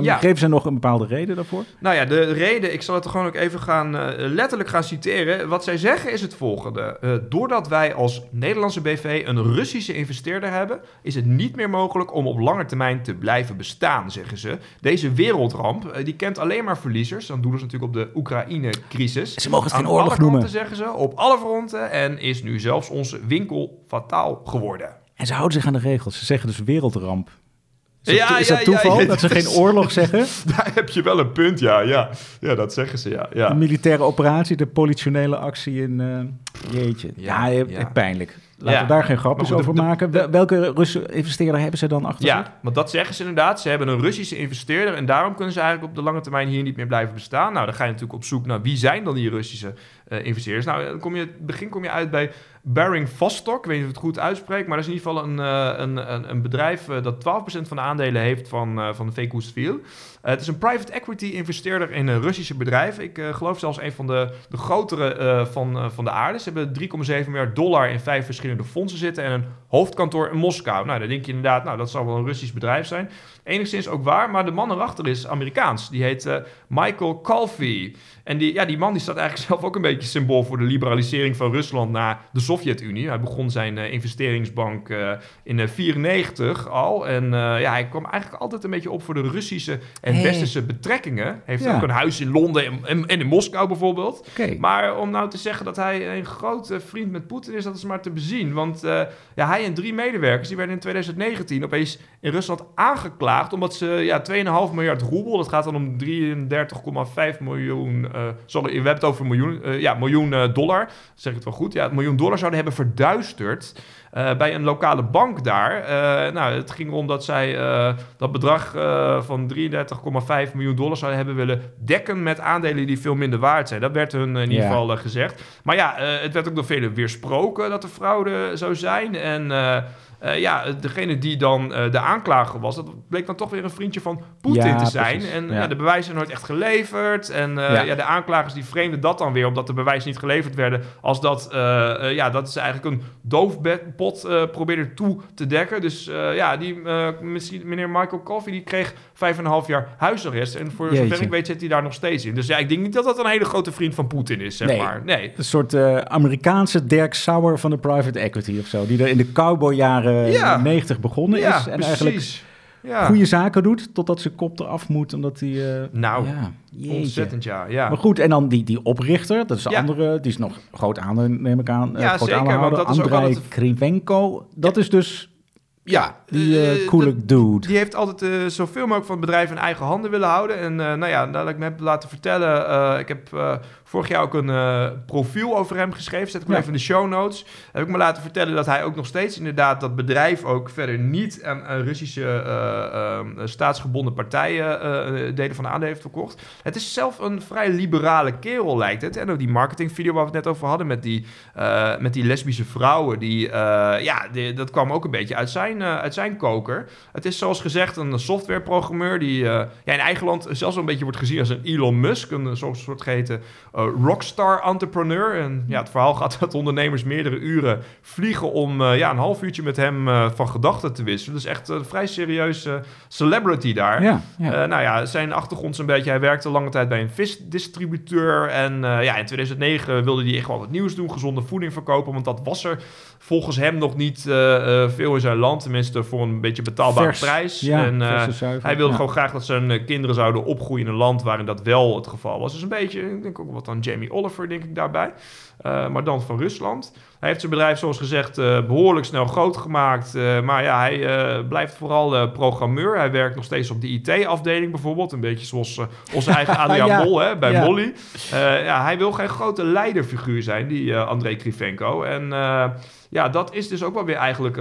Ja. Geven ze nog een bepaalde reden daarvoor? Nou ja, de reden, ik zal het er gewoon ook even gaan eh, letterlijk gaan citeren. Wat zij zeggen is het volgende. Eh, doordat wij als Nederlandse BV een Russische investeerder hebben, is het niet meer mogelijk om op lange termijn te blijven bestaan, zeggen ze. Deze wereldramp, eh, die kent alleen maar verliezers. Dan doen ze natuurlijk op de Oekraïne-crisis. Ze mogen het Aan geen oorlog alle noemen. zeggen ze, op alle fronten. En is nu zelfs onze winkel fataal geworden. En ze houden zich aan de regels. Ze zeggen dus wereldramp. Is dat, Ja, is ja, dat toeval ja, dat ze geen oorlog zeggen? *laughs* Daar heb je wel een punt, ja. Ja, ja dat zeggen ze, ja. ja. De militaire operatie, de politionele actie in... eh, jeetje. Ja, Ja, pijnlijk. Laten Ja. we daar geen grapjes over de- maken. Wel- Welke Russen investeerder hebben ze dan achter zich? Ja, want dat zeggen ze inderdaad. Ze hebben een Russische investeerder en daarom kunnen ze eigenlijk op de lange termijn hier niet meer blijven bestaan. Nou, dan ga je natuurlijk op zoek naar wie zijn dan die Russische eh, investeerders. Nou, dan kom je, in het begin kom je uit bij Baring Vostok. Ik weet niet of ik het goed uitspreek, maar dat is in ieder geval een, eh, een, een, een bedrijf eh, dat 12% van de aandelen heeft van, eh van de. Eh het is een private equity investeerder in een Russische bedrijf. Ik geloof zelfs een van de, de grotere van, van de aarde. Ze hebben 3,7 miljard dollar in vijf verschillende fondsen zitten en een hoofdkantoor in Moskou. Nou, dan denk je inderdaad, nou, dat zal wel een Russisch bedrijf zijn. Enigszins ook waar, maar de man erachter is Amerikaans. Die heet Michael Calfee. En die, ja, die man die staat eigenlijk *laughs* zelf ook een beetje symbool voor de liberalisering van Rusland na de Sovjet-Unie. Hij begon zijn eh, investeringsbank eh, in 1994 al. En eh, ja, hij kwam eigenlijk altijd een beetje op voor de Russische en Hey. westerse betrekkingen. Heeft Ja. ook een huis in Londen en, en, en in Moskou bijvoorbeeld. Maar om nou te zeggen dat hij een grote vriend met Poetin is, dat is maar te bezien. Want eh, ja, hij en drie medewerkers die werden in 2019 opeens in Rusland aangeklaagd. Omdat ze ja, 2,5 miljard roebel, dat gaat dan om 33,5 miljoen. eh sorry, we hebben het over miljoen, eh, ja, miljoen eh, dollar. Zeg ik het wel goed? Ja, miljoen dollar zouden hebben verduisterd. Eh, bij een lokale bank daar. Eh, nou, het ging erom dat zij eh, dat bedrag van 33,5 miljoen dollar zouden hebben willen dekken met aandelen die veel minder waard zijn. Dat werd hun in ieder geval gezegd. Maar ja, het werd ook door velen weersproken dat er fraude zou zijn. En ja, degene die dan de aanklager was, dat bleek dan toch weer een vriendje van Poetin Ja, te zijn. precies. En Ja. ja. de bewijzen zijn nooit echt geleverd. En Ja. de aanklagers die vreemden dat dan weer, omdat de bewijzen niet geleverd werden, als dat, ja, dat is eigenlijk een doofpot eh probeerde toe te dekken. Dus eh, ja, die, eh, misschien- meneer Michael Coffey, die kreeg vijf en een half jaar huisarrest. En voor Jeetje. zover ik weet zit hij daar nog steeds in. Dus ja, ik denk niet dat dat een hele grote vriend van Poetin is, zeg Nee. maar. Nee. Een soort Amerikaanse Dirk Sauer van de private equity of zo. Die er in de cowboyjaren Ja. 90 begonnen ja, is. En precies. eigenlijk ja. goede zaken doet, totdat zijn kop eraf moet. Omdat hij... eh, Nou, ja. Ontzettend, ja. ja. Maar goed, en dan die, die oprichter, dat is de Ja. andere, die is nog groot aan, neem ik aan. eh, Ja, groot zeker, want aandeelhouder, dat is ook Krivenko. Dat is dus Ja, die eh, eh, coole dude. Die heeft altijd eh, zoveel mogelijk van het bedrijf in eigen handen willen houden. En eh, nou ja, nadat ik me heb laten vertellen... eh, ik heb eh, vorig jaar ook een eh, profiel over hem geschreven. Zet ik Ja. even in de show notes. Heb ik me laten vertellen dat hij ook nog steeds inderdaad... dat bedrijf ook verder niet aan, aan Russische eh, eh, staatsgebonden partijen... delen van de aandelen heeft verkocht. Het is zelf een vrij liberale kerel, lijkt het. En ook die marketingvideo waar we het net over hadden... met die, met die lesbische vrouwen. Die, ja, die- dat kwam ook een beetje uit zijn, uit zijn koker. Het is zoals gezegd een softwareprogrammeur... die ja, in eigen land zelfs wel een beetje wordt gezien als een Elon Musk. Een soort, soort geheten rockstar entrepreneur. En ja, het verhaal gaat dat ondernemers meerdere uren vliegen... om eh, ja, een half uurtje met hem eh, van gedachten te wisselen. Dus echt een vrij serieuze celebrity daar. Ja, ja. Eh, nou ja, zijn achtergrond is een beetje... Hij werkte lange tijd bij een visdistributeur. En eh, ja, in 2009 wilde hij echt wel wat nieuws doen. Gezonde voeding verkopen. Want dat was er volgens hem nog niet eh, eh, veel in zijn land. Tenminste, voor een beetje betaalbare Vers. prijs. Ja, en, eh, hij wilde Ja. gewoon graag dat zijn kinderen zouden opgroeien in een land waarin dat wel het geval was. Dus een beetje, ik denk ook wat aan Jamie Oliver, denk ik daarbij. Eh, maar dan van Rusland. Hij heeft zijn bedrijf, zoals gezegd, eh, behoorlijk snel groot gemaakt. Eh, maar ja, hij blijft vooral programmeur. Hij werkt nog steeds op de IT-afdeling bijvoorbeeld. Een beetje zoals onze eigen *laughs* Adriaan Ja. Mol hè, bij Ja. Molly. Ja, hij wil geen grote leiderfiguur zijn, die André Krivenko. En ja, dat is dus ook wel weer eigenlijk...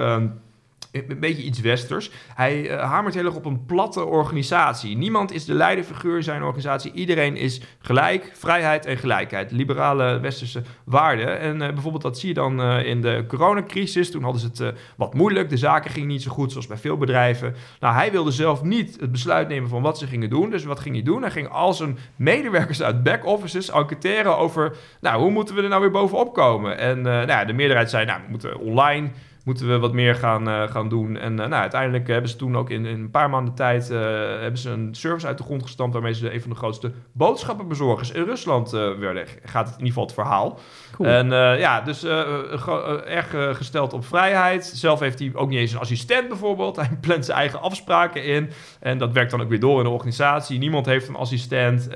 een beetje iets westers. Hij eh, hamert heel erg op een platte organisatie. Niemand is de leiderfiguur in zijn organisatie. Iedereen is gelijk, vrijheid en gelijkheid. Liberale westerse waarden. En eh, bijvoorbeeld dat zie je dan eh, in de coronacrisis. Toen hadden ze het wat moeilijk. De zaken gingen niet zo goed, zoals bij veel bedrijven. Nou, hij wilde zelf niet het besluit nemen van wat ze gingen doen. Dus wat ging hij doen? Hij ging al zijn medewerkers uit back-offices enquêteren over... nou, hoe moeten we er nou weer bovenop komen? En nou de meerderheid zei, nou, we moeten online moeten we wat meer gaan, eh, gaan doen. En eh, nou, uiteindelijk hebben ze toen ook in, in een paar maanden tijd... eh, hebben ze een service uit de grond gestampt... waarmee ze een van de grootste boodschappenbezorgers in Rusland werden. Gaat het in ieder geval het verhaal. Cool. En ja, dus erg gesteld op vrijheid. Zelf heeft hij ook niet eens een assistent bijvoorbeeld. *laughs* Hij plant zijn eigen afspraken in. En dat werkt dan ook weer door in de organisatie. Niemand heeft een assistent.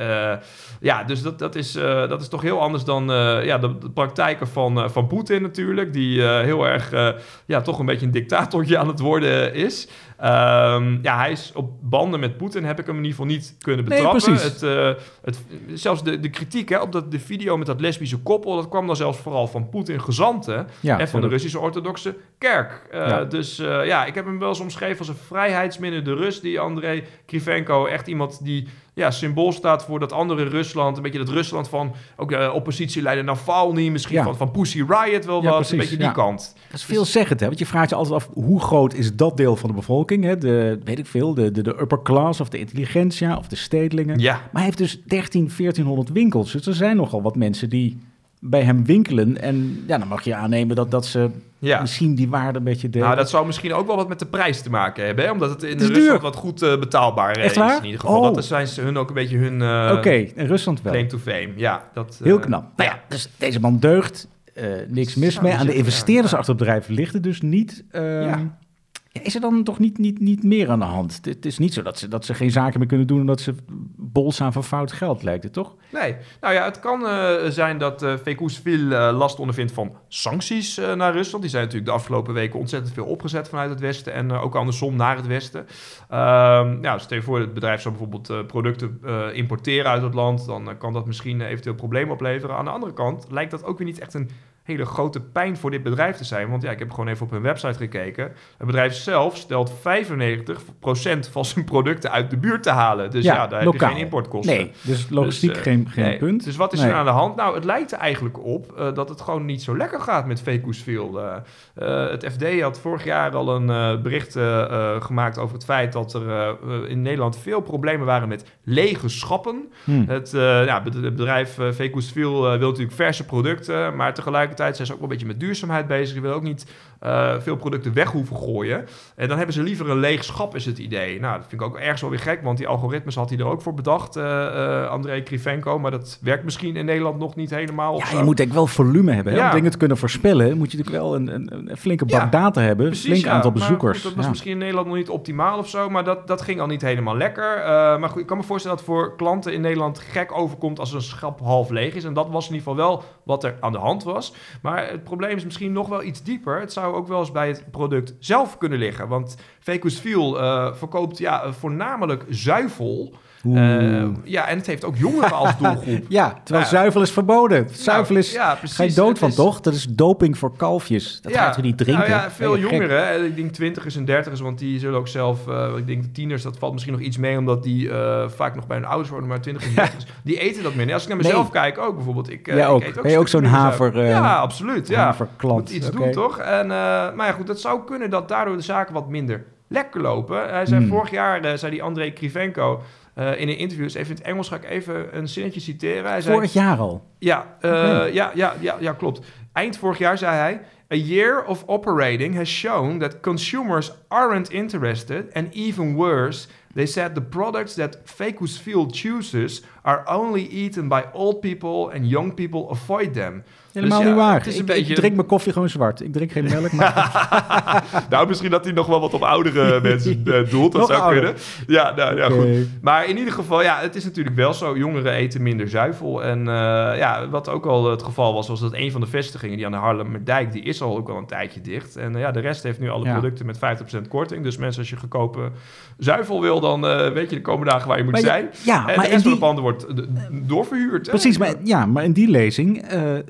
Ja, dus dat, dat, is, dat is toch heel anders dan ja, de, de praktijken van, van Poetin natuurlijk. Die heel erg, ja, toch een beetje een dictatortje aan het worden is. Ehm, ja, hij is op banden met Poetin, heb ik hem in ieder geval niet kunnen Nee, betrappen. precies. het, eh, het, zelfs de, de kritiek hè, op dat, de video met dat lesbische koppel, dat kwam dan zelfs vooral van Poetin gezanten Ja, en van de. Russische orthodoxe kerk. Eh, Ja. Dus eh, ja, ik heb hem wel eens omschreven als een vrijheidsminnende Rus, die André Krivenko, echt iemand die ja, symbool staat voor dat andere Rusland, een beetje dat Rusland van ook de oppositieleider Navalny, misschien Ja. van, van Pussy Riot wel Ja, wat, precies, een beetje die ja. kant. Dat is veelzeggend, hè? Want je vraagt je altijd af, hoe groot is dat deel van de bevolking? Hè? De, weet ik veel, de, de, de upper class of de intelligentsia of de stedelingen. Ja, Maar hij heeft dus 13, 1400 winkels. Dus er zijn nogal wat mensen die bij hem winkelen. En ja, dan mag je aannemen dat, dat ze ja. misschien die waarde een beetje delen. Nou, dat zou misschien ook wel wat met de prijs te maken hebben, hè? omdat het in Het Rusland duur. wat goed eh, betaalbaar Echt is waar? in ieder geval. Oh. Dat is zijn ze hun ook een beetje hun eh Oké, in Rusland wel. claim to fame. Ja, dat, eh, Heel knap. Nou ja. dus deze man deugt. niks mis mee. Aan de investeerders achter het bedrijf ligt het dus niet. Ehm, Ja. Is er dan toch niet, niet, niet meer aan de hand? Het is niet zo dat ze, dat ze geen zaken meer kunnen doen... omdat ze bolsaan van fout geld, lijkt het toch? Nee. Nou ja, het kan eh, zijn dat uh, Vekoesvil uh, last ondervindt van sancties naar Rusland. Die zijn natuurlijk de afgelopen weken ontzettend veel opgezet vanuit het Westen en ook andersom naar het Westen. Um, ja, stel je voor, het bedrijf zou bijvoorbeeld producten importeren uit het land, dan kan dat misschien eventueel problemen opleveren. Aan de andere kant lijkt dat ook weer niet echt een hele grote pijn voor dit bedrijf te zijn. Want ja, ik heb gewoon even op hun website gekeken. Het bedrijf zelf stelt 95% van zijn producten uit de buurt te halen. Dus ja, daar heb je geen importkosten. Nee, dus logistiek dus, geen, geen nee. punt. Dus wat is er aan de hand? Nou, het lijkt er eigenlijk op uh, dat het gewoon niet zo lekker gaat met Vekoesveel. Uh, uh, het FD had vorig jaar al een bericht gemaakt over het feit dat er in Nederland veel problemen waren met lege schappen. Hmm. Het, ja, het bedrijf uh, wil natuurlijk verse producten, maar tegelijkertijd zijn ze ook wel een beetje met duurzaamheid bezig. Ze willen ook niet uh, veel producten weg hoeven gooien. En dan hebben ze liever een leeg schap, is het idee. Nou, dat vind ik ook ergens wel weer gek, want die algoritmes had hij er ook voor bedacht, uh, uh, André Krivenko. Maar dat werkt misschien in Nederland nog niet helemaal. Ja, je moet denk ik wel volume hebben. Ja. Om dingen te kunnen voorspellen, moet je natuurlijk wel een, een, een flinke bak ja, data hebben. Een flink ja, aantal bezoekers. Goed, dat was misschien in Nederland nog niet optimaal of zo, maar dat, dat ging al niet helemaal lekker. maar goed, ik kan me voorstellen dat voor klanten in Nederland gek overkomt als een schap half leeg is. En dat was in ieder geval wel wat er aan de hand was. Maar het probleem is misschien nog wel iets dieper. Het zou ook wel eens bij het product zelf kunnen liggen. Want Vecusfil uh, verkoopt ja, voornamelijk zuivel. Uh, ja, en het heeft ook jongeren als doelgroep. *laughs* ja, terwijl ja. zuivel is verboden. Nou, zuivel is, ja, precies, ga je dood van, is... toch? Dat is doping voor kalfjes. Dat ja, gaat u niet drinken. Nou ja, veel jongeren, ik denk twintigers en dertigers, want die zullen ook zelf, uh, ik denk tieners, dat valt misschien nog iets mee, omdat die uh, vaak nog bij hun ouders worden, maar twintigers en dertigers, die eten dat minder. Als ik naar mezelf nee. kijk ook bijvoorbeeld. Ik, ja, ook. Ik eet ook ben je ook zo'n haver... ja, absoluut. Ja. Haverklant. Moet iets okay. doen, toch? En, maar ja, goed, dat zou kunnen dat daardoor de zaken wat minder lekker lopen. Hij zei Hmm. vorig jaar, zei die André Krivenko, uh, in een interview, dus even in het Engels ga ik even een zinnetje citeren. Hij zei, Vorig jaar al? Ja, uh, okay. ja, ja, ja, ja, klopt. Eind vorig jaar zei hij... A year of operating has shown that consumers aren't interested... and even worse, they said the products that Fecusfil chooses... are only eaten by old people and young people avoid them. Helemaal dus ja, niet waar. Het is een ik, beetje... ik drink mijn koffie gewoon zwart. Ik drink geen melk. Maar... *laughs* nou, misschien dat hij nog wel wat op oudere *laughs* mensen uh, doelt. Dat zou ouder. kunnen. Ja, nou, ja, okay. goed. Maar in ieder geval, ja, het is natuurlijk wel zo. Jongeren eten minder zuivel. En uh, ja, wat ook al het geval was, was dat een van de vestigingen die aan de Haarlemmerdijk, die is al ook al een tijdje dicht. En uh, ja, de rest heeft nu alle ja. producten met 50% korting. Dus mensen, als je goedkope zuivel wil, dan weet je de komende dagen waar je moet maar zijn. Ja, en maar de rest die... van de panden wordt doorverhuurd. Precies, maar, ja, maar in die lezing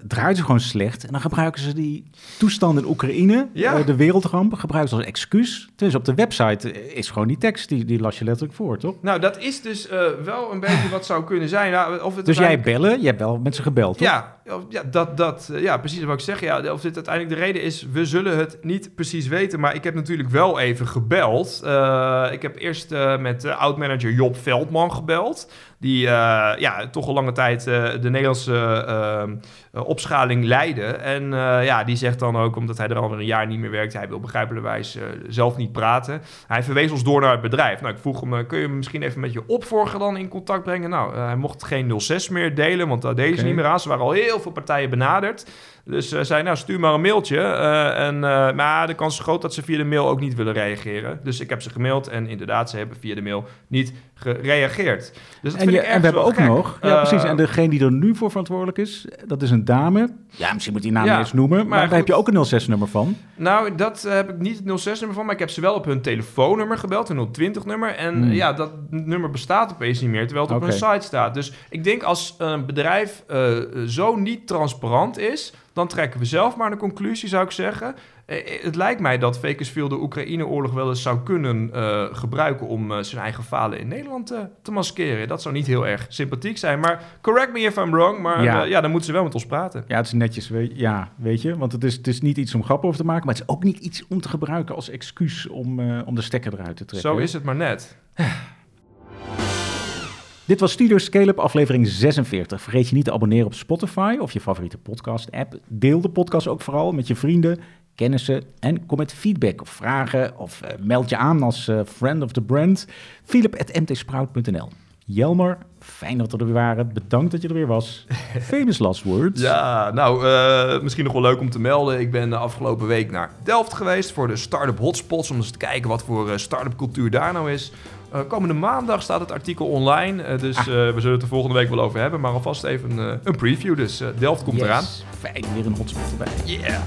draait ze gewoon slecht. En dan gebruiken ze die toestand in Oekraïne, ja. uh, de wereldramp, gebruiken ze als excuus. Dus op de website is gewoon die tekst, die, die las je letterlijk voor, toch? Nou, dat is dus uh, wel een beetje wat zou kunnen zijn. Nou, of het dus jij bellen, jij hebt wel met ze gebeld, toch? Ja, ja, dat, dat, uh, ja, precies wat ik zeg. Ja, of dit uiteindelijk de reden is, we zullen het niet precies weten. Maar ik heb natuurlijk wel even gebeld. Uh, ik heb eerst uh, met oud-manager Job Veldman gebeld. Die ja, toch al lange tijd de Nederlandse opschaling leidde. En ja, die zegt dan ook, omdat hij er al een jaar niet meer werkt... hij wil begrijpelijkerwijs zelf niet praten. Hij verwees ons door naar het bedrijf. Nou, ik vroeg hem, kun je hem misschien even met je opvolger dan in contact brengen? Nou, hij mocht geen 06 meer delen, want daar deden ze niet meer aan. Ze waren al heel veel partijen benaderd. Dus uh, zei, nou, stuur maar een mailtje. Uh, en, uh, maar de kans is groot dat ze via de mail ook niet willen reageren. Dus ik heb ze gemaild en inderdaad, ze hebben via de mail niet gereageerd. Dus dat en, vind je, ik en we hebben ook gek. nog, ja precies, en degene die er nu voor verantwoordelijk is, dat is een dame. Ja, misschien moet die naam ja, eens noemen, maar, maar daar heb je ook een 06-nummer van. Nou, dat heb ik niet het 06-nummer van, maar ik heb ze wel op hun telefoonnummer gebeld, hun 020-nummer. En hmm. ja, dat nummer bestaat opeens niet meer, terwijl het okay. op hun site staat. Dus ik denk als een bedrijf zo niet transparant is dan trekken we zelf maar een conclusie, zou ik zeggen. Eh, het lijkt mij dat Vekersfield de Oekraïne-oorlog wel eens zou kunnen uh, gebruiken om uh, zijn eigen falen in Nederland uh, te maskeren. Dat zou niet heel erg sympathiek zijn. Maar correct me if I'm wrong, maar ja, ja dan moeten ze wel met ons praten. Ja, het is netjes, weet, ja, weet je. Want het is, het is niet iets om grappen over te maken, maar het is ook niet iets om te gebruiken als excuus om, om de stekker eruit te trekken. Zo is het maar net. *sighs* Dit was Studio Scale-up aflevering 46. Vergeet je niet te abonneren op Spotify of je favoriete podcast-app. Deel de podcast ook vooral met je vrienden, kennissen en kom met feedback of vragen of uh, meld je aan als uh, friend of the brand. Philip.mtsprout.nl Jelmer, fijn dat we er weer waren. Bedankt dat je er weer was. *laughs* Famous last words. Ja, nou, uh, misschien nog wel leuk om te melden. Ik ben de afgelopen week naar Delft geweest voor de Startup Hotspots. Om eens te kijken wat voor start-up cultuur daar nou is. Eh, komende maandag staat het artikel online. eh, dus Ah. eh, we zullen het er volgende week wel over hebben. Maar alvast even een preview. Dus Delft komt eraan. Yes. Fijn, weer een hotspot erbij. Yeah.